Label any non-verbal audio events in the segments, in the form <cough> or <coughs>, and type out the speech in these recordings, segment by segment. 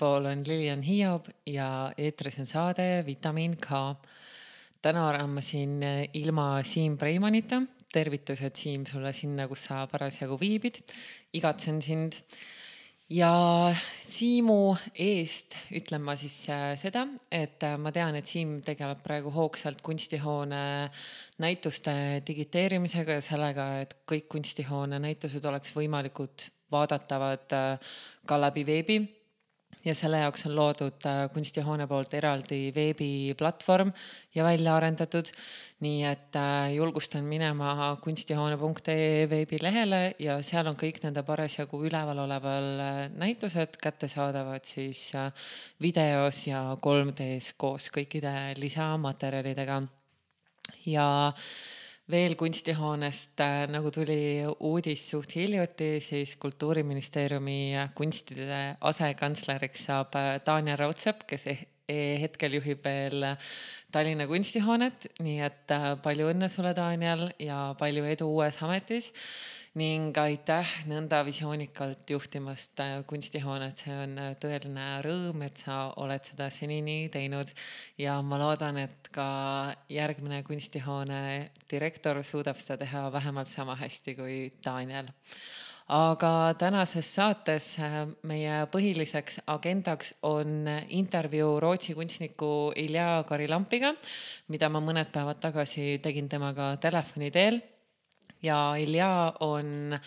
siinpool on Lilian Hiob ja eetris on saade Vitamiin K. täna olen ma siin ilma Siim Preimanita. tervitused, Siim, sulle sinna, kus sa parasjagu viibid. igatsen sind. ja Siimu eest ütlen ma siis äh, seda, et äh, ma tean, et Siim tegeleb praegu hoogsalt kunstihoone näituste digiteerimisega ja sellega, et kõik kunstihoone näitused oleks võimalikud vaadatavad ka läbi veebi ja selle jaoks on loodud äh, kunstihoone poolt eraldi veebiplatvorm ja välja arendatud. nii et äh, julgustan minema kunstihoone.ee veebilehele ja seal on kõik nende parasjagu üleval oleval äh, näitused kättesaadavad siis videos ja 3D-s koos kõikide lisamaterjalidega. ja veel kunstihoonest, nagu tuli uudis suht hiljuti, siis Kultuuriministeeriumi kunstide asekantsleriks saab äh, Tanja Raudsepp, kes eh- eh- hetkel juhib veel Tallinna kunstihoonet, nii et äh, palju õnne sulle, Daniel, ja palju edu uues ametis ning aitäh nõnda visioonikult juhtimast äh, kunstihoonet, see on äh, tõeline rõõm, et sa oled seda senini teinud. Ja ma loodan, et ka järgmine kunstihoone direktor suudab seda teha vähemalt sama hästi kui Daniel. Aga tänases saates äh, meie põhiliseks agendaks on intervjuu Rootsi kunstniku Ilja Karilampiga, mida ma mõned päevad tagasi tegin temaga telefoni teel ja Ilja on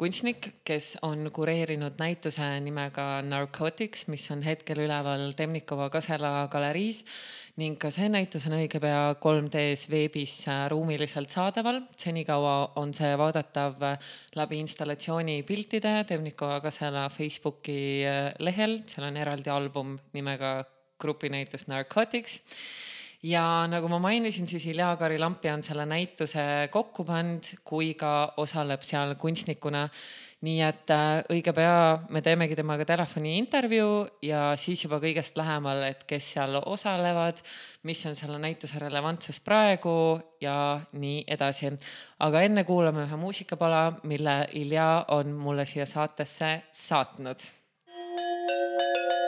kunstnik, kes on kureerinud näituse nimega Narcotics, mis on hetkel üleval Temnikova Kasela galeriis. Ning ka see näitus on õige pea 3D-s veebis äh, ruumiliselt saadaval. senikaua on see vaadatav äh, läbi installatsiooni piltide Temnikova Kasela Facebooki äh, lehel, seal on eraldi album nimega grupinäitus Narcotics ja nagu ma mainisin, siis Ilja Karilampi on selle näituse kokku pannud, kui ka osaleb seal kunstnikuna. nii et äh, õige pea me teemegi temaga telefoniintervjuu ja siis juba kõigest lähemal, et kes seal osalevad, mis on selle näituse relevantsus praegu ja nii edasi. aga enne kuulame ühe muusikapala, mille Ilja on mulle siia saatesse saatnud Uh,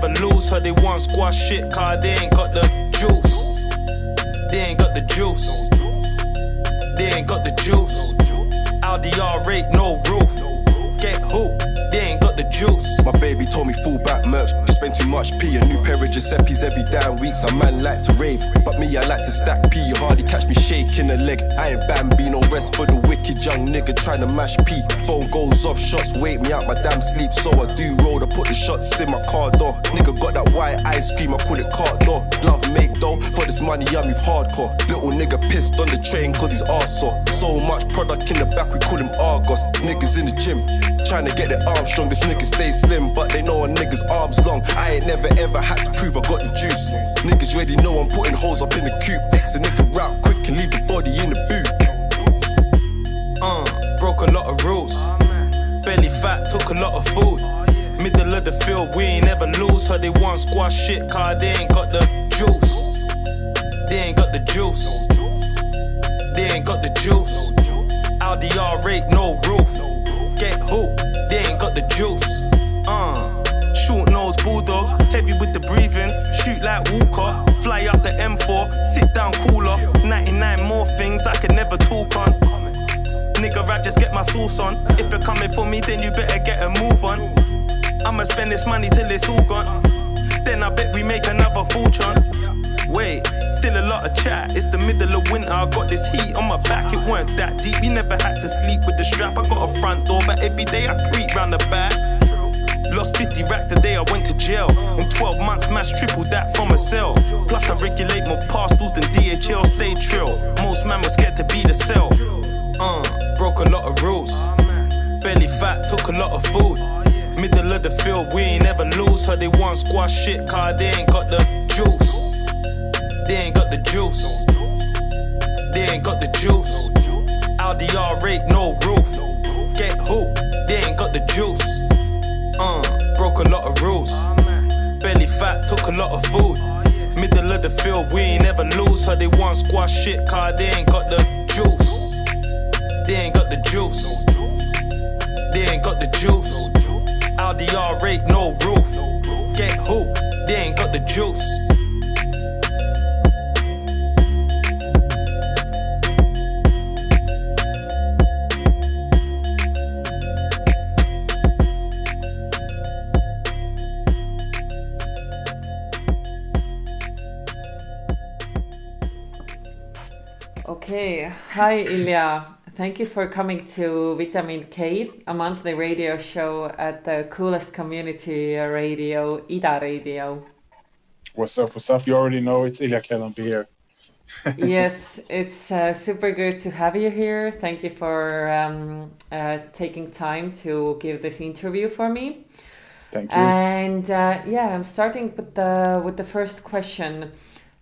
never lose. Heard they want squash shit, car they ain't got the juice. They ain't got the juice. They ain't got the juice. Audi R8, no roof. Get who? They ain't got the juice. My baby told me full back merch. Spend too much P. A new pair of Giuseppe's every damn week. Some man like to rave, but me I like to stack P. You hardly catch me shaking a leg. I ain't Bambino, rest for the wicked young nigga trying to mash P. Phone goes off, shots wake me out my damn sleep. So I do roll, I put the shots in my car door. Nigga got that white ice cream, I call it car door. Love make though, for this money I'm move hardcore. Little nigga pissed on the train cause his arse. So much product in the back, we call him Argos. Niggas in the gym, trying to get their arms strong. This nigga stay slim, but they know a nigga's arms long. I ain't never ever had to prove I got the juice. Niggas ready know I'm putting holes up in the coop. X a nigga route quick and leave the body in the boot. Uh, broke a lot of rules. Belly fat, took a lot of food. Middle of the field, we ain't never lose. Heard they want squash shit, car they ain't got the juice. They ain't got the juice. They ain't got the juice. Audi R8, no roof. Get who? They ain't got the juice. Uh. Short nose bulldog, heavy with the breathing. Shoot like Walker, fly up the M4, sit down, cool off. 99 more things I could never talk on. Nigga, I just get my sauce on. If you're coming for me, then you better get a move on. I'ma spend this money till it's all gone. Then I bet we make another fortune. Wait, still a lot of chat. It's the middle of winter. I got this heat on my back. It weren't that deep. You never had to sleep with the strap. I got a front door, but every day I creep round the back. Lost 50 racks the day I went to jail. In 12 months, mass tripled that from a cell. Plus, I regulate more parcels than DHL. Stay trill. Most man was scared to be the self. Uh, broke a lot of rules. Belly fat, took a lot of food. Middle of the field, we ain't never lose. Heard they want squash shit, car they ain't got the juice. They ain't got the juice. They ain't got the juice. Audi R8, no roof. Get who? They ain't got the juice. Uh, broke a lot of rules. Belly fat, took a lot of food. Middle of the field, we ain't never lose. Her they want squash shit, car they ain't got the juice. CR8, no roof. Get hooked, they ain't got the juice. Okay, hi Ilya. Thank you for coming to Vitamin K, a monthly radio show at the coolest community radio, Ida Radio. What's up? What's up? You already know it's Ilya Karilampi here. <laughs> yes, it's uh, super good to have you here. Thank you for um, uh, taking time to give this interview for me. Thank you. And uh, yeah, I'm starting with the with the first question.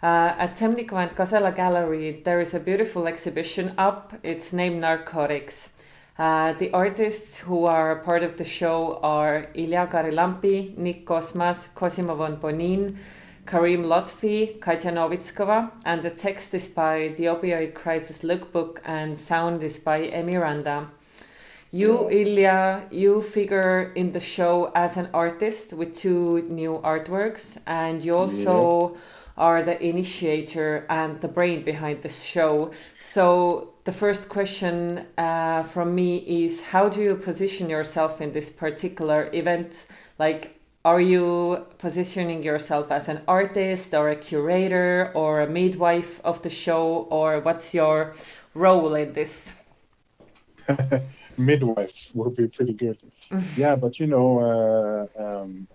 Uh, at Temnikova and Kasela Gallery, there is a beautiful exhibition up. It's named Narcotics. Uh, the artists who are part of the show are Ilya Karilampi, Nik Kosmas, Cosima von Bonin, Karim Lotfi, Katja Novitskova, and the text is by The Opioid Crisis Lookbook and sound is by Emiranda. You, Ilya, you figure in the show as an artist with two new artworks, and you also yeah. Are the initiator and the brain behind the show. So, the first question uh, from me is How do you position yourself in this particular event? Like, are you positioning yourself as an artist or a curator or a midwife of the show, or what's your role in this? <laughs> midwife would be pretty good. <laughs> yeah, but you know, uh, um,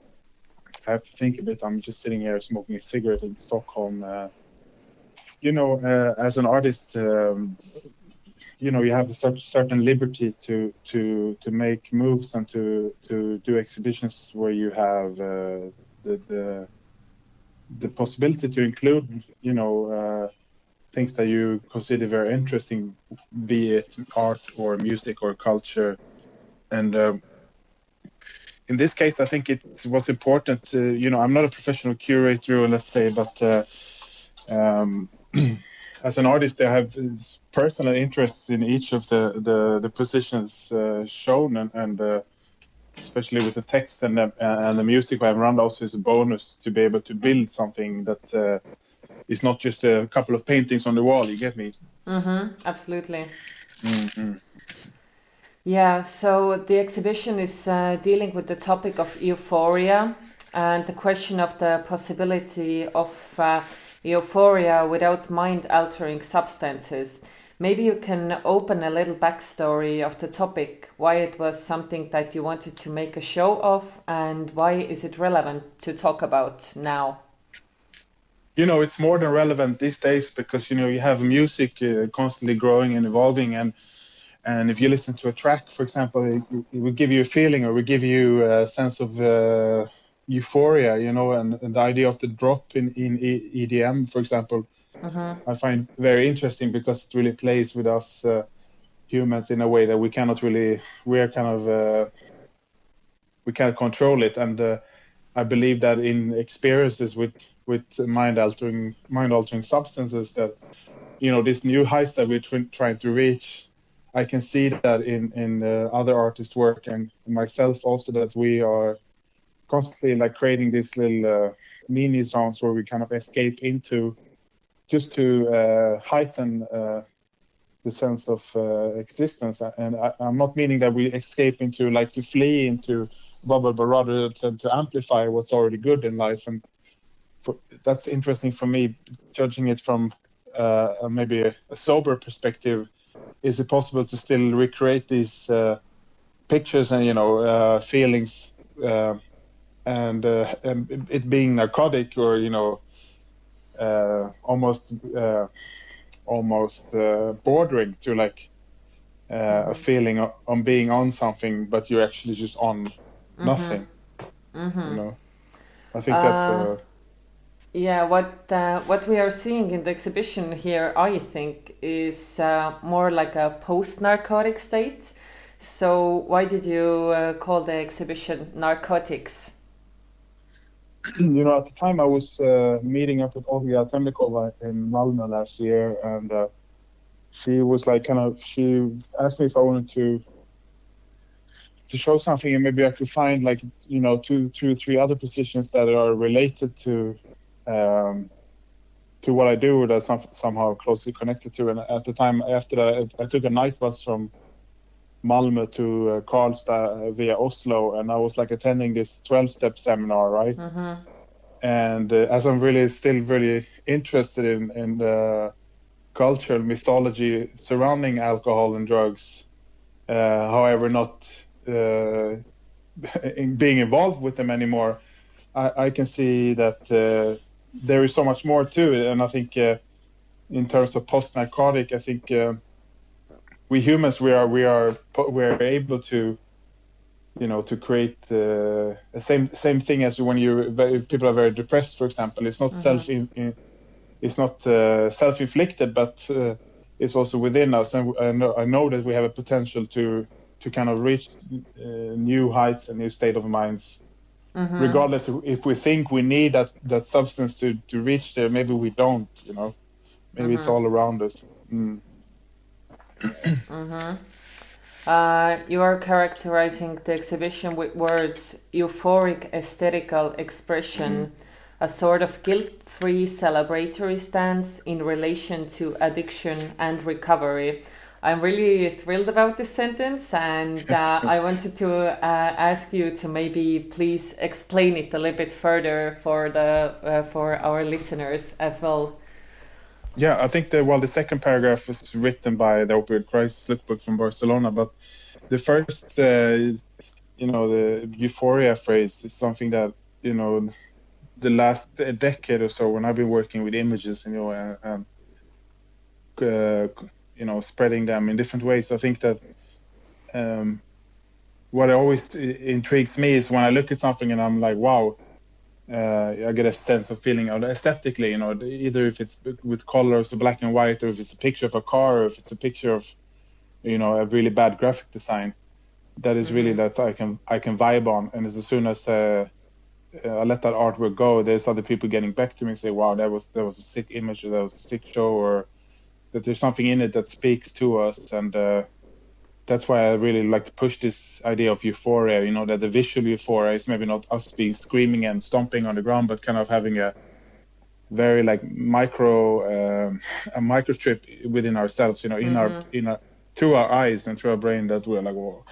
I have to think a bit. I'm just sitting here smoking a cigarette in Stockholm. Uh, you know, uh, as an artist, um, you know, you have a certain liberty to to to make moves and to to do exhibitions where you have uh, the the the possibility to include, you know uh, things that you consider very interesting, be it art or music or culture. And um, in this case, I think it was important to, you know, I'm not a professional curator, let's say, but uh, um, <clears throat> as an artist, I have personal interests in each of the the, the positions uh, shown, and, and uh, especially with the text and the, and the music background, also is a bonus to be able to build something that uh, it's not just a couple of paintings on the wall. You get me? Mm-hmm, absolutely. Mm-hmm. Yeah. So the exhibition is uh, dealing with the topic of euphoria and the question of the possibility of uh, euphoria without mind-altering substances. Maybe you can open a little backstory of the topic, why it was something that you wanted to make a show of, and why is it relevant to talk about now? you know it's more than relevant these days because you know you have music uh, constantly growing and evolving and and if you listen to a track for example it, it will give you a feeling or will give you a sense of uh, euphoria you know and, and, the idea of the drop in in edm for example uh-huh. i find very interesting because it really plays with us uh, humans in a way that we cannot really we're kind of uh, we can't control it and uh, i believe that in experiences with with mind altering mind altering substances that you know this new heights that we're trying to reach i can see that in in uh, other artists work and myself also that we are constantly like creating these little uh, mini zones where we kind of escape into just to uh, heighten uh, the sense of uh, existence and I, i'm not meaning that we escape into like to flee into bubble but rather than to amplify what's already good in life and for, that's interesting for me, judging it from uh, maybe a, a, sober perspective. Is it possible to still recreate these uh, pictures and you know uh, feelings, uh, and, uh, and, it being narcotic or you know uh, almost almost bordering to like a feeling on being on something, but you're actually just on mm-hmm. nothing. Mm-hmm. You know, I think that's Yeah, what uh, what we are seeing in the exhibition here, I think, is uh, more like a post-narcotic state. So why did you uh, call the exhibition Narcotics? you know, at the time I was uh, meeting up with Olga Temnikova in Malmö last year, and uh, she was like, kind of, she asked me if I wanted to to show something, and maybe I could find like, you know, two, two, three other positions that are related to um, to what I do that's some, somehow closely connected to. And at the time after that, I took a night bus from Malmö to uh, Karlstad via Oslo, and I was like attending this 12 step seminar, right? Mm-hmm. And uh, as I'm really still really interested in, in the cultural mythology surrounding alcohol and drugs, uh, however, not uh, <laughs> in being involved with them anymore, I, I can see that uh, there is so much more to it. And I think uh, in terms of post narcotic, I think uh, we humans we are we are we are able to you know to create uh, the same same thing as when you people are very depressed for example it's not mm-hmm. self in, it's not uh, self inflicted but uh, it's also within us and I know, I know that we have a potential to to kind of reach uh, new heights and new state of minds mm-hmm. regardless if we think we need that that substance to to reach there maybe we don't you know maybe mm-hmm. it's all around us mm. <coughs> mm-hmm. uh, you are characterizing the exhibition with words euphoric aesthetical expression mm-hmm. a sort of guilt-free celebratory stance in relation to addiction and recovery I'm really thrilled about this sentence, and uh, <laughs> I wanted to uh, ask you to maybe please explain it a little bit further for the uh, for our listeners as well. Yeah, I think that well, the second paragraph was written by the Opioid Crisis Lookbook from Barcelona, but the first, uh, you know, the euphoria phrase is something that you know, the last decade or so when I've been working with images, you know, and. Uh, you know spreading them in different ways. I think that um, what always intrigues me is when I look at something and I'm like, wow, uh, I get a sense of feeling aesthetically. You know, either if it's with colors or black and white, or if it's a picture of a car, or if it's a picture of you know a really bad graphic design. That is really mm-hmm. that I can I can vibe on, and as soon as uh, I let that artwork go, there's other people getting back to me and say, "Wow, that was that was a sick image, or that was a sick show, or that there's something in it that speaks to us and uh, that's why I really like to push this idea of euphoria. You know that the visual euphoria is maybe not us being screaming and stomping on the ground, but kind of having a very like micro um, <laughs> a microstrip within ourselves. You know, in mm-hmm. our in our through our eyes and through our brain that we're like, whoa,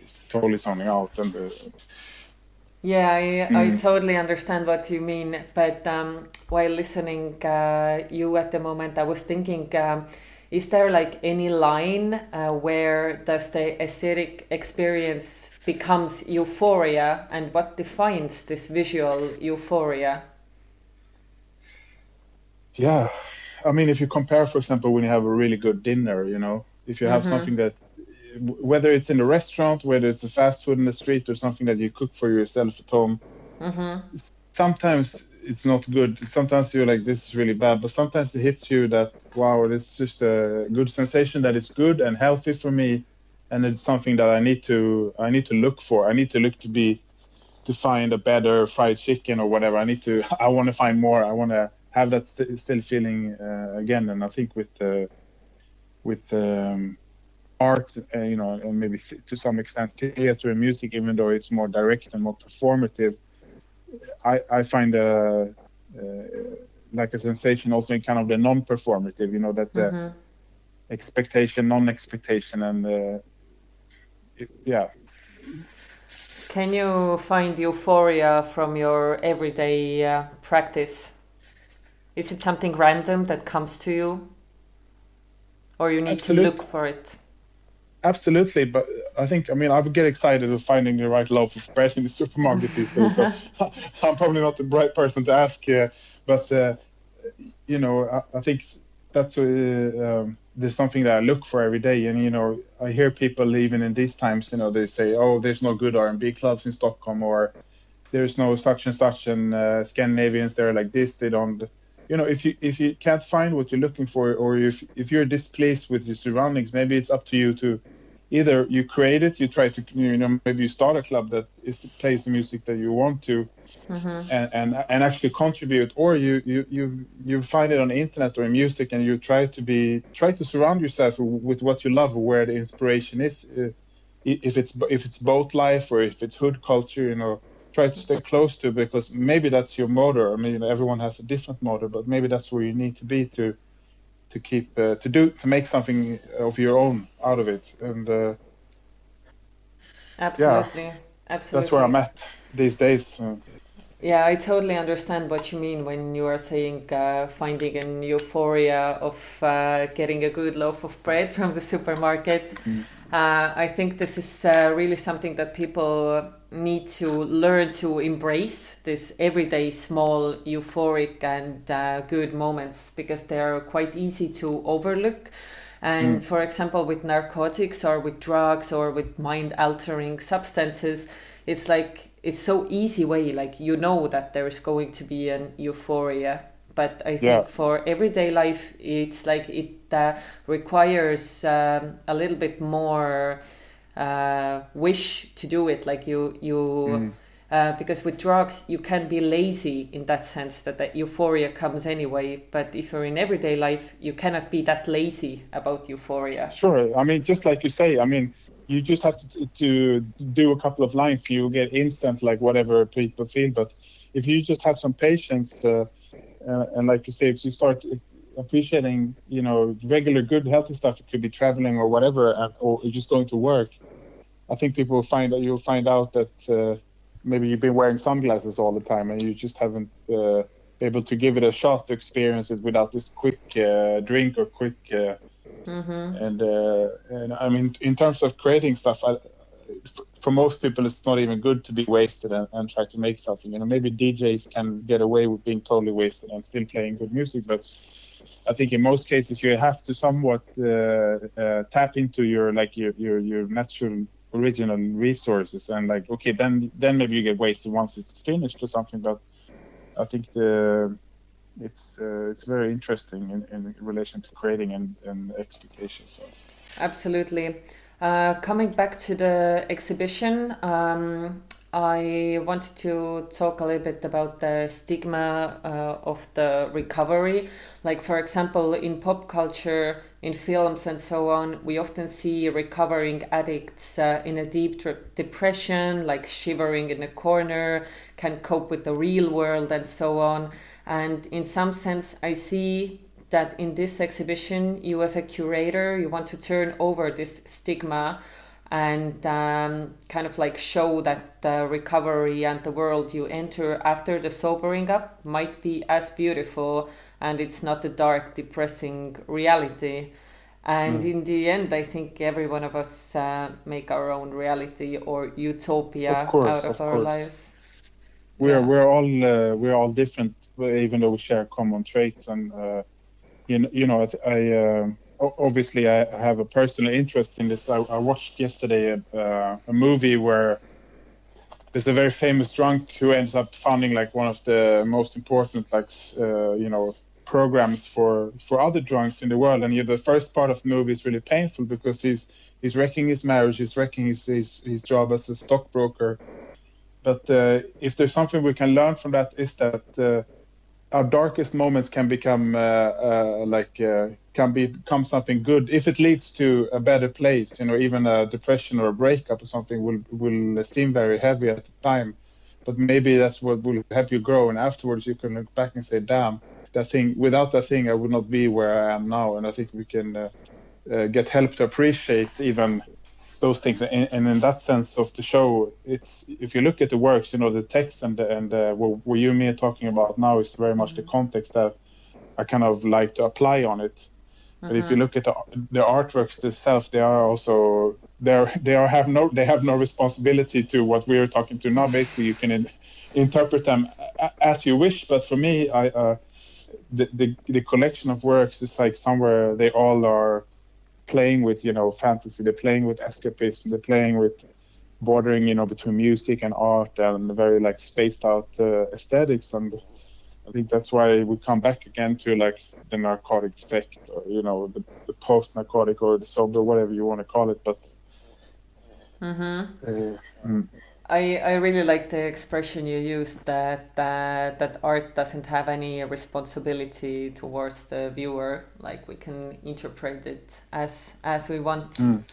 it's totally something out. And uh, yeah, I, mm. I totally understand what you mean. But um, while listening uh, you at the moment, I was thinking, um, is there like any line uh, where does the aesthetic experience becomes euphoria, and what defines this visual euphoria? Yeah, I mean, if you compare, for example, when you have a really good dinner, you know, if you have mm -hmm. something that whether it's in a restaurant, whether it's a fast food in the street, or something that you cook for yourself at home. Mm-hmm. Sometimes it's not good. Sometimes you're like, this is really bad, but sometimes it hits you that wow, it's just a good sensation that is good and healthy for me, and it's something that I need to I need to look for. I need to look to be to find a better fried chicken or whatever. I need to. <laughs> I want to find more. I want to have that st- still feeling uh, again. And I think with uh, with um, art, uh, you know, and maybe to some extent theater and music, even though it's more direct and more performative, I, I find a, uh, like a sensation also in kind of the non-performative, you know, that mm-hmm. expectation, non-expectation, and uh, it, yeah. Can you find euphoria from your everyday uh, practice? Is it something random that comes to you? Or you need Absolutely. to look for it? Absolutely but i think i mean i would get excited of finding the right loaf of bread in the supermarket these days. So <laughs> <laughs> i'm probably not the right person to ask uh, but uh, you know I, I, think that's uh, um, there's something that i look for every day. And you know i hear people even in these times you know they say oh there's no good r&b clubs in stockholm or there's no such and such and uh, Scandinavians. They're like this. They don't you know if you if you can't find what you're looking for or if if you're displeased with your surroundings maybe it's up to you to either you create it you try to you know maybe you start a club that is plays the music that you want to and, and and actually contribute or you you you you find it on the internet or in music and you try to be try to surround yourself with what you love where the inspiration is uh, if it's if it's boat life or if it's hood culture you know try to stay close to because maybe that's your motor. I mean everyone has a different motor but maybe that's where you need to be to to keep uh, to do to make something of your own out of it and uh, Absolutely. Absolutely. that's where i'm at these days Yeah, I totally understand what you mean when you are saying uh, finding an euphoria of uh, getting a good loaf of bread <laughs> from the supermarket. Uh, I think this is uh, really something that people need to learn to embrace this everyday small euphoric and uh, good moments because they are quite easy to overlook. And for example, with narcotics or with drugs or with mind altering substances, it's like it's so easy way like you know that there is going to be an euphoria but i think Yeah. for everyday life it's like it uh, requires um, a little bit more uh, wish to do it like you you uh, because with drugs you can be lazy in that sense that that euphoria comes anyway but if you're in everyday life you cannot be that lazy about euphoria Sure. I mean, just like you say, I mean, you just have to, to do a couple of lines, you get instant, like whatever people feel. But if you just have some patience, uh, and like you say, if you start appreciating, you know, regular, good, healthy stuff, it could be traveling or whatever, or just going to work. I think people will find that you'll find out that uh, maybe you've been wearing sunglasses all the time and you just haven't uh, able to give it a shot to experience it without this quick uh, drink or quick. Uh, and uh, and I mean, in terms of creating stuff, I, for most people, it's not even good to be wasted and, and try to make something. You know, maybe DJs can get away with being totally wasted and still playing good music, but I think in most cases you have to somewhat uh, uh, tap into your like your your your natural original resources and like okay then then maybe you get wasted once it's finished or something but i think the it's uh, it's very interesting in, in relation to creating and, and expectations so. Absolutely. Uh, coming back to the exhibition, um, I wanted to talk a little bit about the stigma uh, of the recovery. Like, for example, in pop culture, in films, and so on, we often see recovering addicts uh, in a deep depression, like shivering in a corner, can cope with the real world, and so on. And in some sense, I see that in this exhibition, you as a curator, you want to turn over this stigma and um, kind of like show that the recovery and the world you enter after the sobering up might be as beautiful and it's not a dark, depressing reality. And in the end, I think every one of us uh, make our own reality or utopia Of course, out of, of our course. lives. we're Yeah. we're all uh, we're all different even though we share common traits and uh, you know you know I, uh, obviously I have a personal interest in this. I, I watched yesterday a, uh, a movie where there's a very famous drunk who ends up founding like one of the most important like uh, you know programs for for other drunks in the world. And yeah, the first part of the movie is really painful because he's he's wrecking his marriage he's wrecking his his, his job as a stockbroker. But uh, if there's something we can learn from that is that uh, our darkest moments can become uh, uh, like uh, can be- become something good. If it leads to a better place you know even a depression or a breakup or something will will seem very heavy at the time. But maybe that's what will help you grow. And afterwards you can look back and say damn that thing without that thing i would not be where i am now. And i think we can uh, uh, get help to appreciate even those things. And, and in that sense of the show it's if you look at the works you know the text and and uh, what, what you and me are talking about now is very much the context that i kind of like to apply on it. But if you look at the, the artworks themselves they are also they're they are have no they have no responsibility to what we're talking to now. Basically you can in, interpret them as you wish. But for me i uh, the, the the collection of works is like somewhere they all are playing with you know fantasy they're playing with escapism they're playing with bordering, you know, between music and art and very like spaced out uh, aesthetics. And I think that's why we come back again to like the narcotic effect, or you know, the, the post-narcotic or the sober, whatever you want to call it. But Mm-hmm. Uh, mm. I, I really like the expression you used that that that art doesn't have any responsibility towards the viewer. Like we can interpret it as as we want. Mm.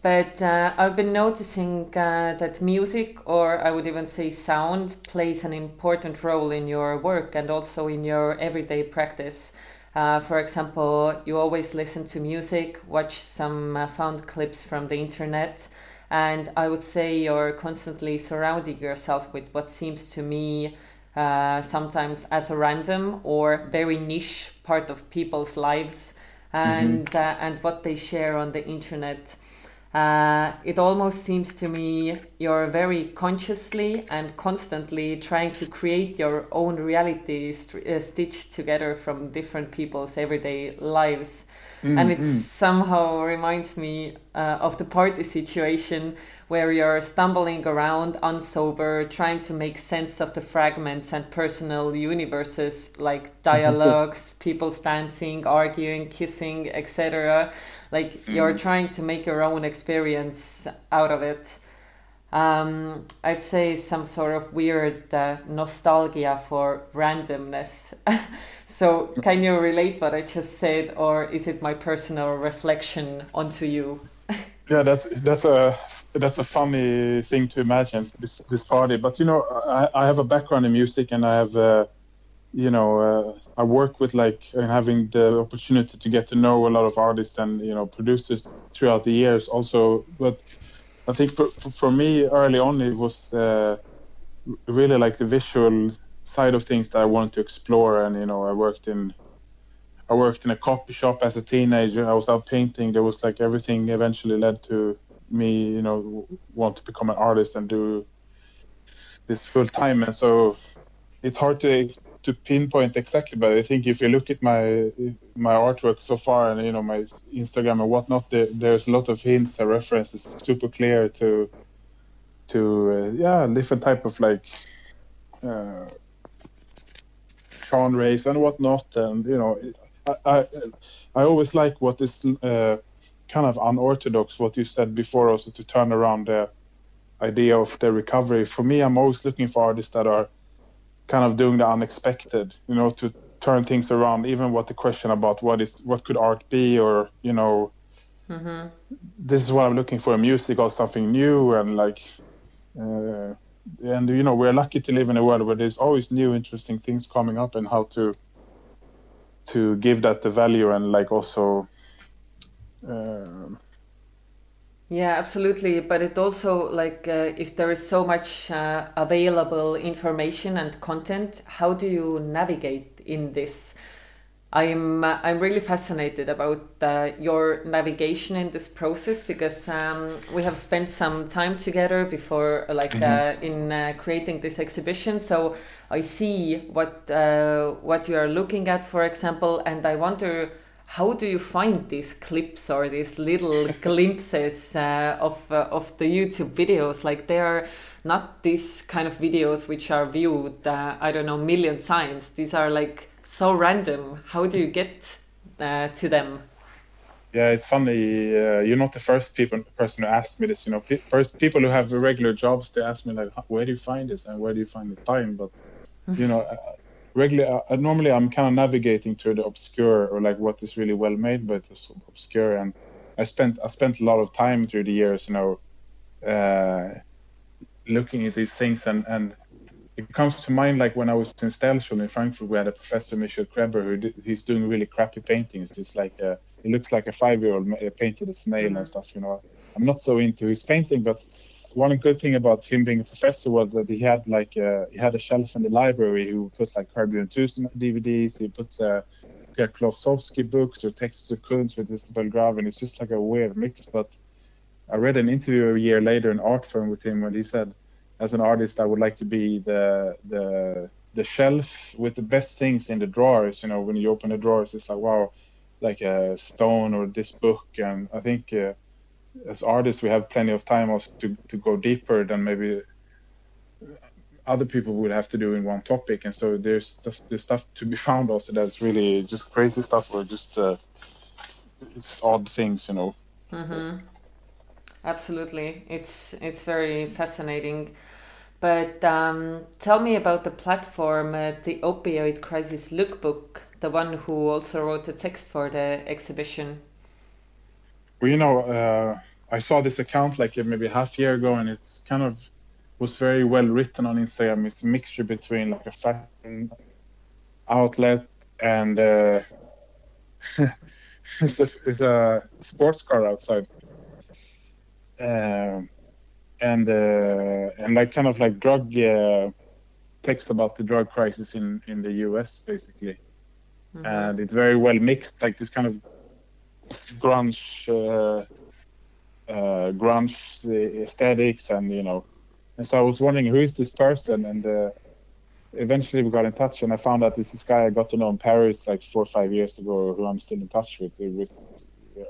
But uh, I've been noticing uh, that music, or I would even say sound, plays an important role in your work and also in your everyday practice. Uh, for example, you always listen to music, watch some uh, found clips from the internet, and I would say you're constantly surrounding yourself with what seems to me uh, sometimes as a random or very niche part of people's lives and mm-hmm. uh, and what they share on the internet. Uh, it almost seems to me you're very consciously and constantly trying to create your own reality st- uh, stitched together from different people's everyday lives. Mm, and it mm. somehow reminds me uh, of the party situation where you're stumbling around unsober, trying to make sense of the fragments and personal universes like <laughs> dialogues, people dancing, arguing, kissing, etc. Like mm. you're trying to make your own experience out of it. Um, I'd say some sort of weird uh, nostalgia for randomness. <laughs> So can you relate what I just said, or is it my personal reflection onto you? <laughs> yeah, that's that's a that's a funny thing to imagine this this party. But you know, I, I have a background in music, and I have. Uh, you know, uh, I work with like having the opportunity to get to know a lot of artists and you know producers throughout the years. Also, but I think for for, me early on it was uh, really like the visual side of things that I wanted to explore. And you know, I worked in I worked in a copy shop as a teenager. I was out painting. There was like everything eventually led to me, you know, want to become an artist and do this full time. And so it's hard to to pinpoint exactly, but I think if you look at my my artwork so far and you know my Instagram and whatnot, there, there's a lot of hints and references, super clear to to uh, yeah different type of like uh, genres and whatnot. And you know, I I, I always like what is uh, kind of unorthodox. What you said before, also to turn around the idea of the recovery. For me, I'm always looking for artists that are kind of doing the unexpected. You know, to turn things around. Even what the question about what is what could art be, or you know. Mm-hmm. This is what I'm looking for in music or something new and like uh, and you know we're lucky to live in a world where there's always new interesting things coming up and how to to give that the value and like also uh, yeah absolutely but it also like uh, if there is so much uh, available information and content how do you navigate in this I'm uh, I'm really fascinated about uh, your navigation in this process because um, we have spent some time together before, like mm-hmm. uh, in uh, creating this exhibition. So I see what uh, what you are looking at, for example, and I wonder how do you find these clips or these little <laughs> glimpses uh, of of the YouTube videos? Like they are not these kind of videos which are viewed I don't know million times. These are like so random. How do you get uh, to them? Yeah, it's funny. Uh, you're not the first people person who asked me this. You know, pe- first people who have regular jobs, they ask me like, "Where do you find this and where do you find the time?" But you know, uh, <laughs> regularly, uh, normally I'm kind of navigating through the obscure or like what is really well made, but it's obscure. And I spent I spent a lot of time through the years, you know, uh, looking at these things and and it comes to mind like when I was in Städelschule in Frankfurt, we had a professor, Michael Krebber, who did, he's doing really crappy paintings. It's like a, uh, it looks like a five-year-old painted a snail mm-hmm. and stuff. You know, I'm not so into his painting, but one good thing about him being a professor was that he had like uh, he had a shelf in the library. He put like Curb Your Enthusiasm DVDs. He put uh, Pierre Klossowski books or Texte zur Kunst with Isabelle Graw, and it's just like a weird mix. But I read an interview a year later in Art Artforum with him when he said as an artist, I would like to be the the the shelf with the best things in the drawers. You know, when you open the drawers, it's like wow, like a stone or this book. And I think uh, as artists we have plenty of time also to to go deeper than maybe other people would have to do in one topic and so there's just there's stuff to be <laughs> found also that's really just crazy stuff or just uh, it's odd things you know Mm-hmm. Absolutely, it's it's very fascinating. But um, tell me about the platform, uh, the Opioid Crisis Lookbook, the one who also wrote the text for the exhibition. Well, you know, uh, I saw this account like maybe half year ago, and it's kind of was very well written on Instagram. It's a mixture between like a fashion outlet and uh, <laughs> it's, a, it's a sports car outside. Um and uh, and like kind of like drug uh, text about the drug crisis in in the U.S. basically, Mm-hmm. and it's very well mixed, like this kind of grunge, uh, uh, grunge aesthetics, and you know, and so I was wondering who is this person, and uh, eventually we got in touch, and I found out this this guy I got to know in Paris like four or five years ago, who I'm still in touch with. It was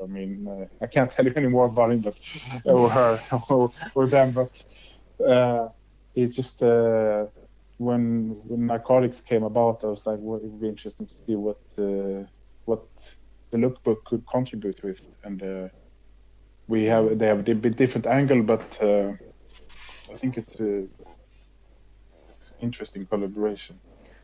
I mean, uh, I can't <laughs> tell you any more about him, but or her <laughs> or, or them, but uh, it's just uh, when when narcotics came about, I was like, well, it would be interesting to see what uh, what the lookbook could contribute with, and uh, we have they have a bit different angle, but uh, I think it's, a, it's an interesting collaboration.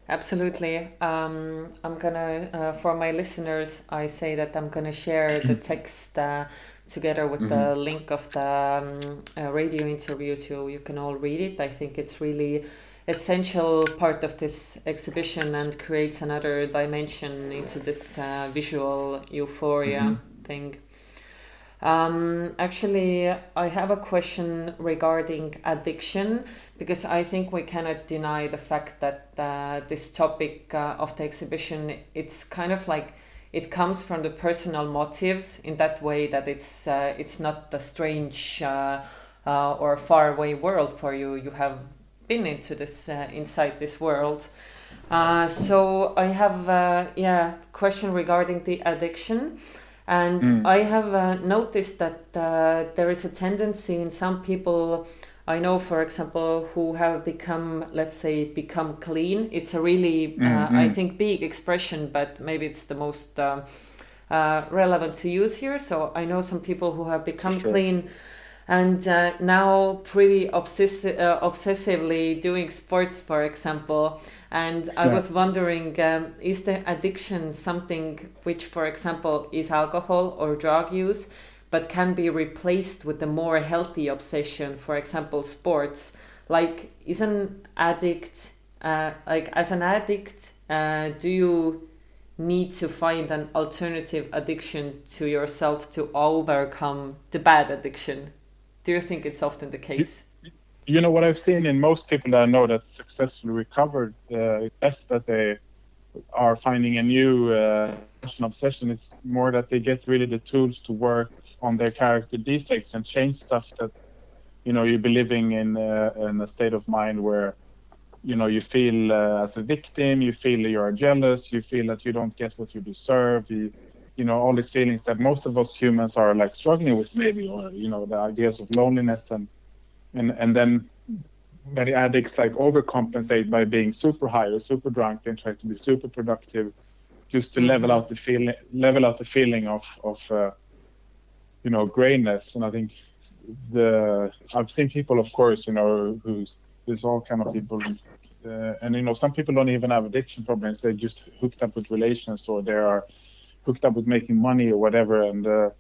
Absolutely. Um, I'm gonna, uh, for my listeners, I say that I'm gonna share the <clears throat> text uh, together with the link of the um, uh, radio interview so you can all read it. I think it's really essential part of this exhibition and creates another dimension into this uh, visual euphoria thing. Um, actually, I have a question regarding addiction because I think we cannot deny the fact that uh, this topic uh, of the exhibition it's kind of like it comes from the personal motives in that way that it's uh, it's not a strange uh, uh, or far away world for you. You have been into this uh, inside this world. So I have uh, yeah question regarding the addiction. And I have uh, noticed that uh, there is a tendency in some people I know, for example, who have become, let's say, become clean. It's a really, uh, I think, big expression, but maybe it's the most uh, uh, relevant to use here. So I know some people who have become Sure. clean and uh, now pretty obsessi- uh, obsessively doing sports, for example. And I Yeah. was wondering, um, is the addiction something which, for example, is alcohol or drug use, but can be replaced with a more healthy obsession, for example, sports? Like, is an addict, uh, like as an addict, uh, do you need to find an alternative addiction to yourself to overcome the bad addiction? Do you think it's often the case? You know what I've seen in most people that I know that successfully recovered uh, is that they are finding a new uh, obsession. It's more that they get really the tools to work on their character defects and change stuff that you know you've been living in, uh, in a state of mind where you know you feel uh, as a victim, you feel you are jealous, you feel that you don't get what you deserve. You, you know all these feelings that most of us humans are like struggling with maybe or you know the ideas of loneliness and and and then many addicts like overcompensate by being super high or super drunk and try to be super productive just to level out the feeling level out the feeling of of uh, you know grayness and i think the i've seen people of course you know who's there's all kind of people uh, and you know some people don't even have addiction problems. They're just hooked up with relations or they are hooked up with making money or whatever. And uh,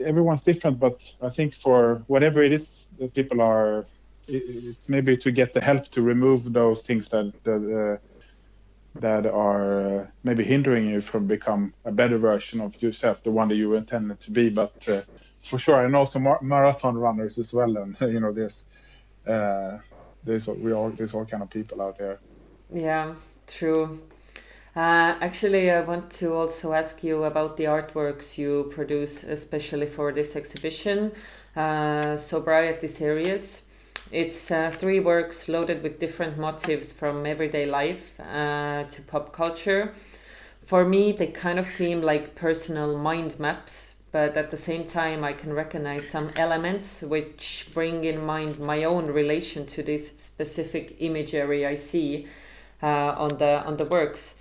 everyone's different but i think for whatever it is that people are it, it's maybe to get the help to remove those things that that, uh, that are uh, maybe hindering you from become a better version of yourself the one that you intended to be but uh, for sure and also mar- marathon runners as well and <laughs> you know there's uh, there's we all there's all kind of people out there Yeah, true. Uh, actually, I want to also ask you about the artworks you produce, especially for this exhibition, uh, Sobriety Series. It's uh, three works loaded with different motifs from everyday life uh, to pop culture. For me, they kind of seem like personal mind maps but at the same time, I can recognize some elements which bring in mind my own relation to this specific imagery I see uh, on the on the works.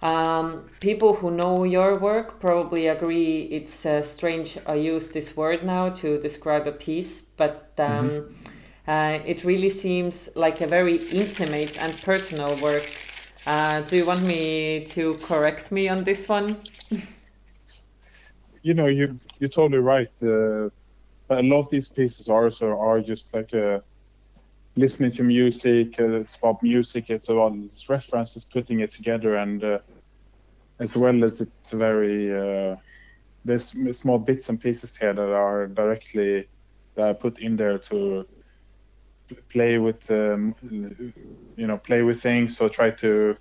Um, people who know your work probably agree it's uh, strange I use this word now to describe a piece, but um, mm-hmm. uh, it really seems like a very intimate and personal work. Uh, do you want me to correct me on this one? <laughs> you know, you you're totally right. Uh, a lot of these pieces are so are just like a listening to music, uh, it's about music, it's about it's references, putting it together, and uh, as well as it's very uh, there's small bits and pieces here that are directly that I put in there to play with, um, you know, play with things so try to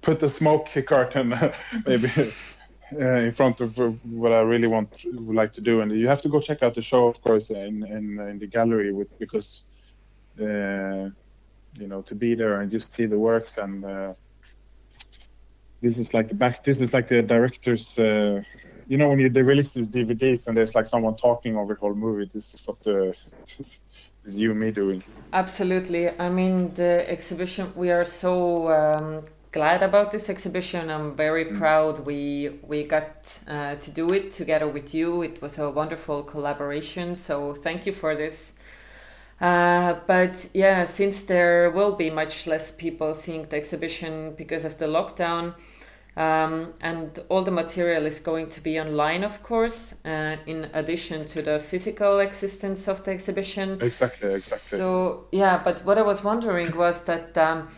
put the smoke <laughs> curtain maybe. Uh, in front of what I really want would like to do, and you have to go check out the show, of course, in in, in the gallery with because uh, you know to be there and just see the works and uh, this is like the back this is like the director's uh, you know when you they release these dvds and there's like someone talking over the whole movie this is what the <laughs> is you and me doing. Absolutely. I mean the exhibition we are so um, glad about this exhibition. I'm very mm. proud. We we got uh, to do it together with you. It was a wonderful collaboration. So thank you for this uh, but yeah, since there will be much less people seeing the exhibition because of the lockdown, um, and all the material is going to be online, of course, uh, in addition to the physical existence of the exhibition. Exactly, exactly. So, yeah, but what I was wondering was that um,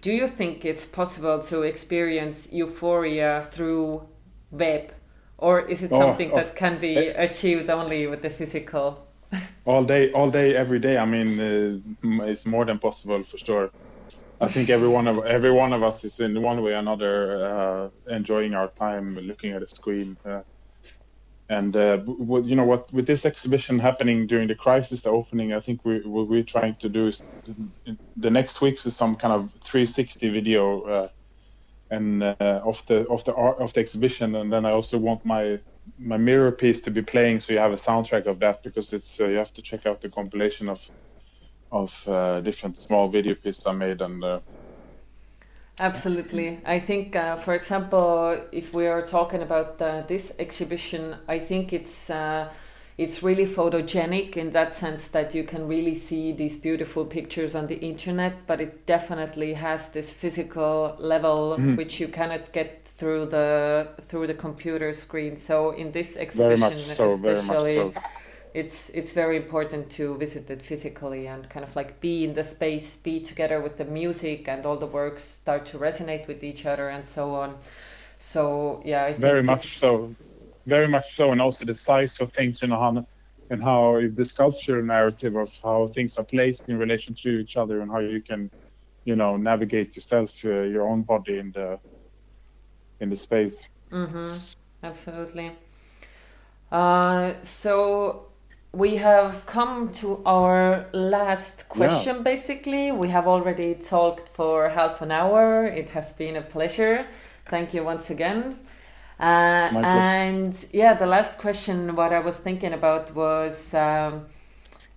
do you think it's possible to experience euphoria through web? Or is it oh, something oh, that can be achieved only with the physical? All day, all day, every day. I mean, uh, it's more than possible for sure. I think every one of every one of us is in one way or another uh, enjoying our time looking at a screen. Uh, and uh, you know what with this exhibition happening during the crisis, the opening, I think we what we're trying to do is the next weeks is some kind of 360 video uh, and uh, of the of the art of the exhibition, and then I also want my my mirror piece to be playing, so you have a soundtrack of that because it's uh, you have to check out the compilation of of uh, different small video pieces I made and. Uh, Absolutely. I think, uh, for example, if we are talking about uh, this exhibition, I think it's uh, it's really photogenic in that sense that you can really see these beautiful pictures on the internet, but it definitely has this physical level mm. which you cannot get through the through the computer screen. So in this exhibition, so, especially. So. It's it's very important to visit it physically and kind of like be in the space, be together with the music, and all the works start to resonate with each other and so on. So yeah, I very much so very much so, and also the size of things, you know, how, and how the sculpture narrative of how things are placed in relation to each other, and how you can, you know, navigate yourself, uh, your own body in the in the space. Mm-hmm. Absolutely. Uh, so we have come to our last question yeah. basically we have already talked for half an hour it has been a pleasure thank you once again uh, and yeah, the last question, what I was thinking about was um,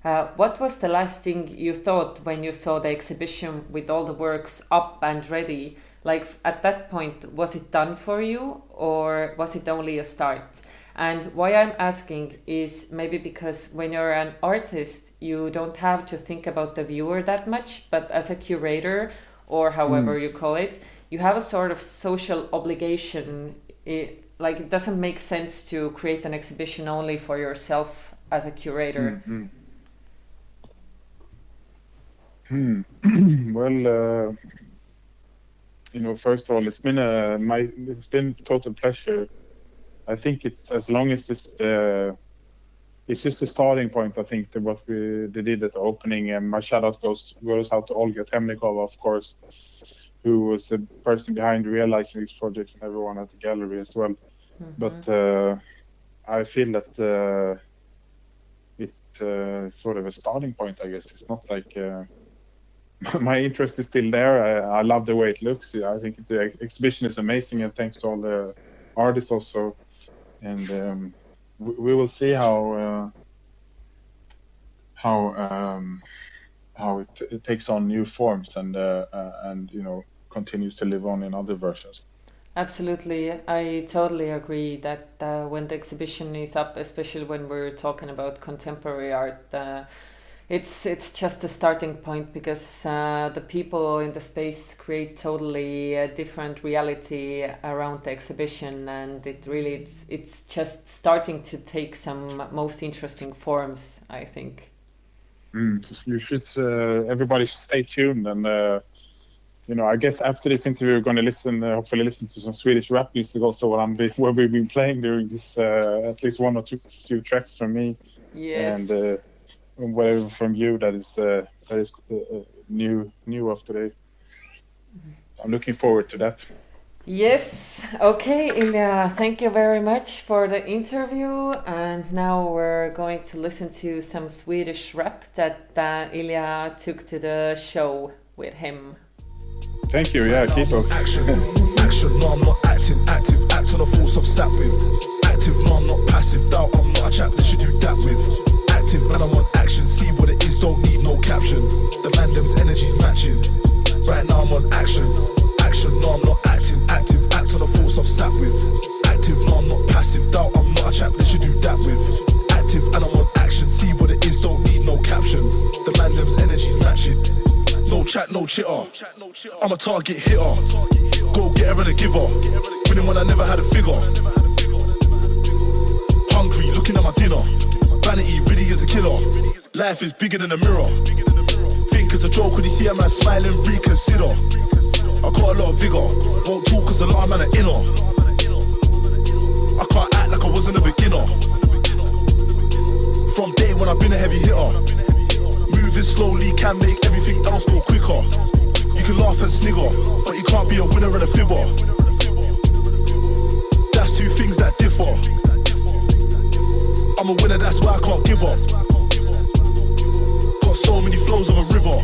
uh, what was the last thing you thought when you saw the exhibition with all the works up and ready? Like at that point, was it done for you or was it only a start? And why I'm asking is maybe because when you're an artist, you don't have to think about the viewer that much, but as a curator or however mm. you call it, you have a sort of social obligation it like it doesn't make sense to create an exhibition only for yourself as a curator. Mm-hmm. Hmm. <clears throat> well, uh, you know, first of all, it's been a my it's been total pleasure. I think it's as long as this uh, it's just a starting point. I think that what we they did at the opening, and my shout out goes goes out to Olga Temnikova, of course who was the person behind realizing these projects and everyone at the gallery as well. Mm-hmm. But uh, I feel that uh, it's uh, sort of a starting point, I guess. It's not like uh, <laughs> my interest is still there. I, I, love the way it looks. I think the exhibition is amazing, and thanks to all the artists also. And um, we, we will see how uh, how um, how it, it, takes on new forms and uh, uh, and you know continues to live on in other versions. Absolutely, I totally agree that uh, when the exhibition is up, especially when we're talking about contemporary art, uh, it's it's just a starting point because uh, the people in the space create totally a different reality around the exhibition, and it really it's it's just starting to take some most interesting forms. I think. Mm, you should. Uh, everybody should stay tuned and uh, you know, I guess after this interview, we're going to listen, uh, hopefully listen to some Swedish rap music also what I'm <laughs> what we've been playing during this, uh, at least one or two few tracks from me. Yes. And uh, whatever from you that is uh, that is uh, uh, new new of today. I'm looking forward to that. Yes. Okay, Ilya, thank you very much for the interview. And now we're going to listen to some Swedish rap that uh, Ilya took to the show with him. Thank you. Yeah, keep us. Action, action. No, I'm not acting. Active, act on the force of sap with. Active, no, I'm not passive. Doubt I'm not a chap that should do that with. Active, and I'm on action. See what it is, don't need no caption. The man them's energies matching. Right now I'm on action. Action, no, I'm not acting. Active, act on the force of sap with. Active, no, I'm not passive. Doubt I'm not a chap that should do that with. Active, and I'm on action. See what it is, don't need no caption. The man them's energies matching. No chat, no chitter. I'm a target hitter. Go get her and a giver. Winning when I never had a figure. Hungry, looking at my dinner. Vanity really is a killer. Life is bigger than a mirror. Think it's a joke when you see a man smiling, reconsider. I got a lot of vigor. Won't talk cause a lot of man are inner. I can't act like I wasn't a beginner. From day when I've been a heavy hitter. Moving slowly can make everything else go quicker. You can laugh and snigger, but you can't be a winner and a fibber. That's two things that differ. I'm a winner, that's why I can't give up. Got so many flows of a river.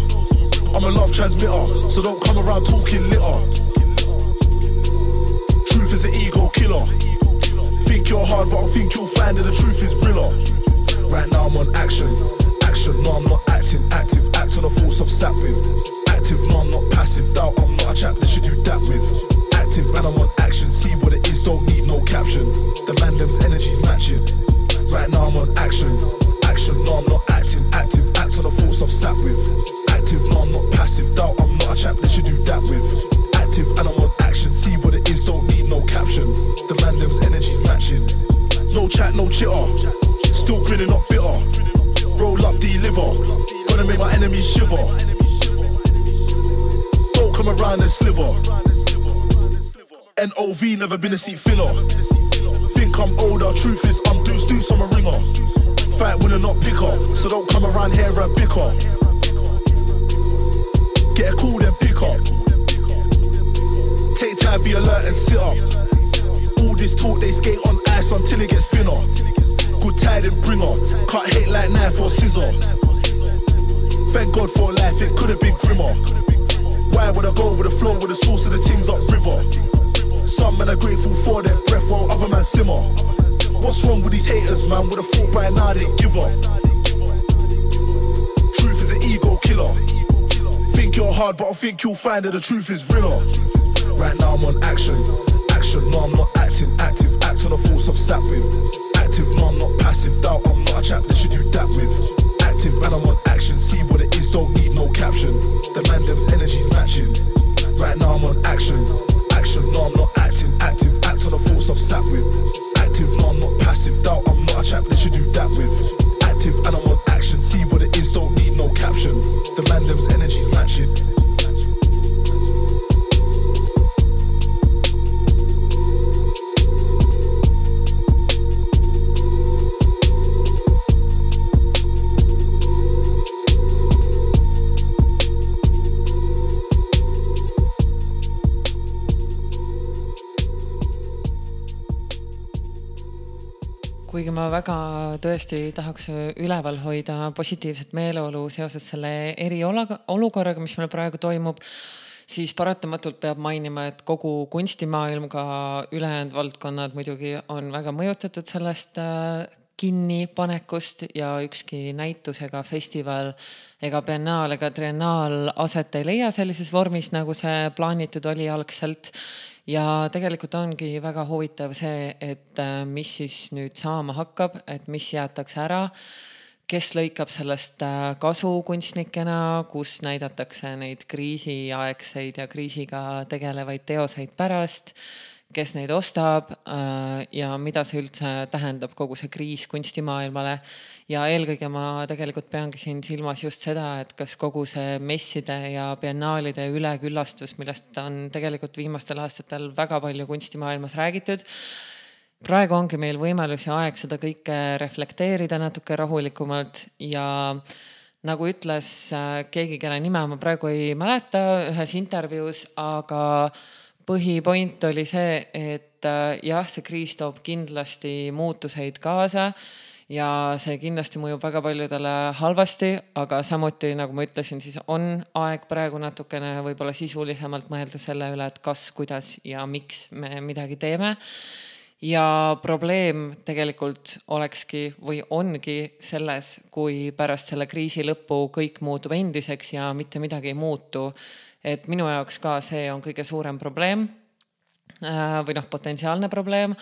I'm a love transmitter, so don't come around talking litter. Truth is an ego killer. Think you're hard, but I think you'll find that the truth is realer. Right now I'm on action action, no I'm not acting, active, think you'll find that the truth is realer. Right now I'm on action. Kuigi ma väga tõesti tahaks üleval hoida positiivset meeleolu seoses selle eriolukorraga, mis meil praegu toimub, siis paratamatult peab mainima, et kogu kunstimaailm, ka ülejäänud valdkonnad muidugi on väga mõjutatud sellest äh, kinnipanekust ja ükski näitus ega festival ega biennaal ega triennaal aset ei leia sellises vormis, nagu see plaanitud oli algselt. Ja tegelikult ongi väga huvitav see, et äh, mis siis nüüd saama hakkab, et mis jäetakse ära kes lõikab sellest äh, kasu kunstnikena, kus näidatakse neid kriisiaegseid ja kriisiga tegelevaid teoseid pärast, kes neid ostab äh, ja mida see üldse tähendab, kogu see kriis kunstimaailmale. ja eelkõige ma tegelikult peangi siin silmas just seda, et kas kogu see messide ja biennaalide üleküllastus, millest on tegelikult viimastel aastatel väga palju kunstimaailmas räägitud praegu ongi meil võimalus ja aeg seda kõike reflekteerida natuke rahulikumalt ja nagu ütles äh, keegi, kelle nime ma praegu ei mäleta ühes intervjuus, aga põhipoint oli see, et äh, jah, see kriis toob kindlasti muutuseid kaasa ja see kindlasti mõjub väga paljudele halvasti, aga samuti nagu ma ütlesin, siis on aeg praegu natukene võib-olla sisulisemalt mõelda selle üle, et kas, kuidas ja miks me midagi teeme ja probleem tegelikult olekski või ongi selles, kui pärast selle kriisi lõppu kõik muutub endiseks ja mitte midagi ei muutu. et minu jaoks ka see on kõige suurem probleem või noh, potentsiaalne probleem